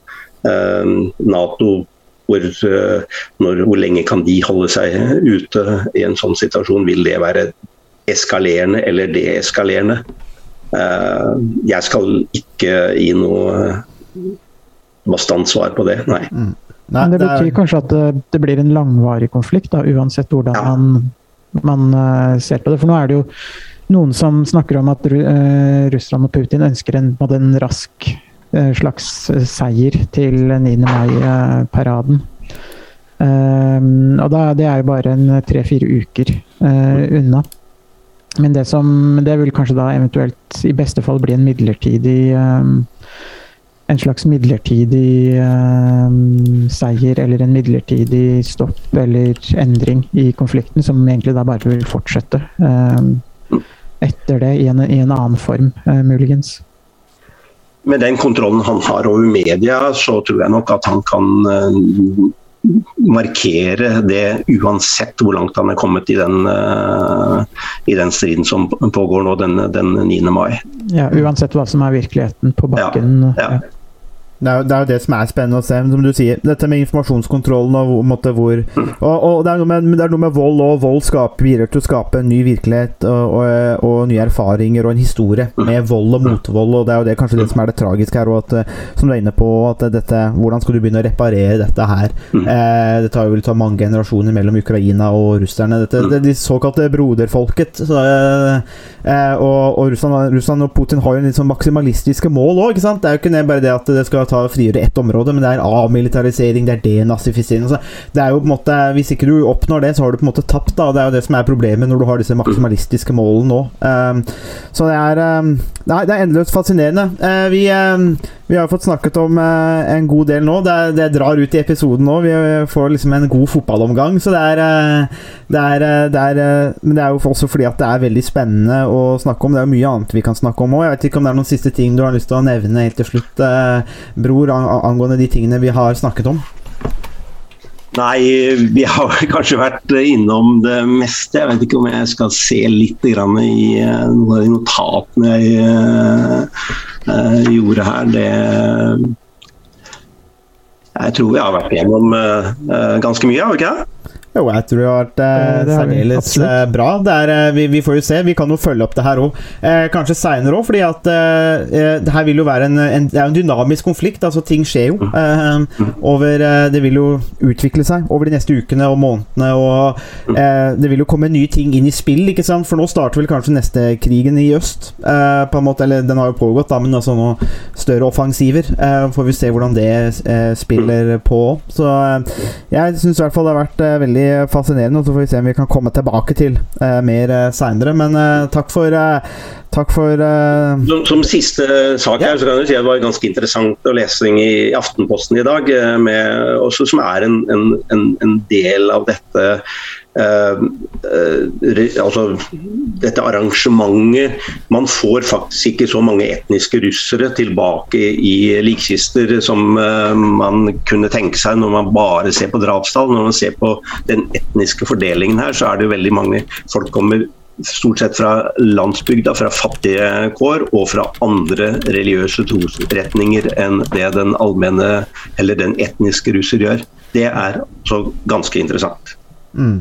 Uh, Nato, hvor, uh, når, hvor lenge kan de holde seg ute i en sånn situasjon? Vil det være eskalerende eller deeskalerende? Eh, jeg skal ikke gi noe bastant svar på det, nei. Mm. Nei, Men det betyr det er... kanskje at det, det, blir en langvarig konflikt, da, uansett hvordan ja. man, man uh, ser på det. For nå er det jo noen som snakker om at uh, Russland og Putin ønsker en, en rask uh, slags seier til 9. mai-paraden. og da, det er jo bare en tre-fire uker unna. Men det som Det vil kanskje da eventuelt i beste fall bli en midlertidig en slags midlertidig uh, seier eller en midlertidig stopp eller endring i konflikten, som egentlig da bare vil fortsette uh, etter det i en, i en annen form, uh, muligens. Med den kontrollen han har over media, så tror jeg nok at han kan markere det uansett hvor langt han er kommet i den, i den striden som pågår nå den, den 9. mai. Ja, Uansett hva som er virkeligheten på bakken. Ja, ja. Det er, jo, det er, jo, det som er spennende å se. Som du sier, dette med informasjonskontrollen og måte, hvor og, og det, er med, det, er noe med, vold, og vold skaper, bidrar til å skape en ny virkelighet og, og, og, nye erfaringer og en historie med vold og motvold. og Det er jo det, kanskje det som er det tragiske her, at, eh, som du er inne på, at dette, hvordan skal du begynne å reparere dette her? Eh, det tar jo ta mange generasjoner mellom Ukraina og russerne. Dette, det, de såkalte broderfolket. Så, eh, og, og, Russland, Russland, og Putin har jo en litt sånn maksimalistiske mål òg. Det er jo ikke bare det at det skal ta og frigjøre ett område, men det er avmilitarisering, det er denazifisering altså, Det er jo på en måte Hvis ikke du oppnår det, så har du på en måte tapt, da. Det er jo det som er problemet når du har disse maksimalistiske målene nå. Um, så det er um, Nei, det er endeløst fascinerende. Uh, vi, um, vi har fått snakket om uh, en god del nå. Det, det, drar ut i episoden nå. Vi får liksom en god fotballomgang, så det er, uh, det er, det er Men det er jo også fordi at det er veldig spennende å snakke om. Det er jo mye annet vi kan snakke om òg. Jeg vet ikke om det er noen siste ting du har lyst til å nevne helt til slutt, Bror, angående de tingene vi har snakket om? Nei, vi har kanskje vært innom det meste. Jeg vet ikke om jeg skal se litt i eh, noen av de notatene jeg uh, gjorde her. Det Jeg tror vi har vært igjennom uh, ganske mye, har vi ikke det? Jo, jeg tror det har vært eh, særdeles eh, bra. Er, eh, vi, vi, får jo se. Vi kan jo følge opp det her òg. Eh, kanskje seinere òg, fordi at eh, eh, det her vil jo være en, en, det er en dynamisk konflikt. altså Ting skjer jo. over, det vil jo utvikle seg over de neste ukene og månedene. og Det vil jo komme nye ting inn i spill, ikke sant? for nå starter vel kanskje neste krigen i øst. på en måte, eller Den har jo pågått, da, men altså nå større offensiver. får vi se hvordan det spiller på. Så jeg syns i hvert fall det har vært veldig veldig fascinerende, og så får vi se om vi kan komme tilbake til uh, mer uh, seinere. Men uh, takk for Takk for som, som, siste sak her, så kan jeg si at det var ganske interessant å lese i Aftenposten i dag, med, også, som er en, en, en del av dette altså, dette arrangementet Man får faktisk ikke så mange etniske russere tilbake i likkister som uh, man kunne tenke seg når man bare ser på drapstall. Når man ser på den etniske fordelingen her, så er det veldig mange folk kommer stort sett fra landsbygda, fra fattige kår og fra andre religiøse trosretninger enn det den allmenne eller den etniske russer gjør. Det er så ganske interessant. Mm.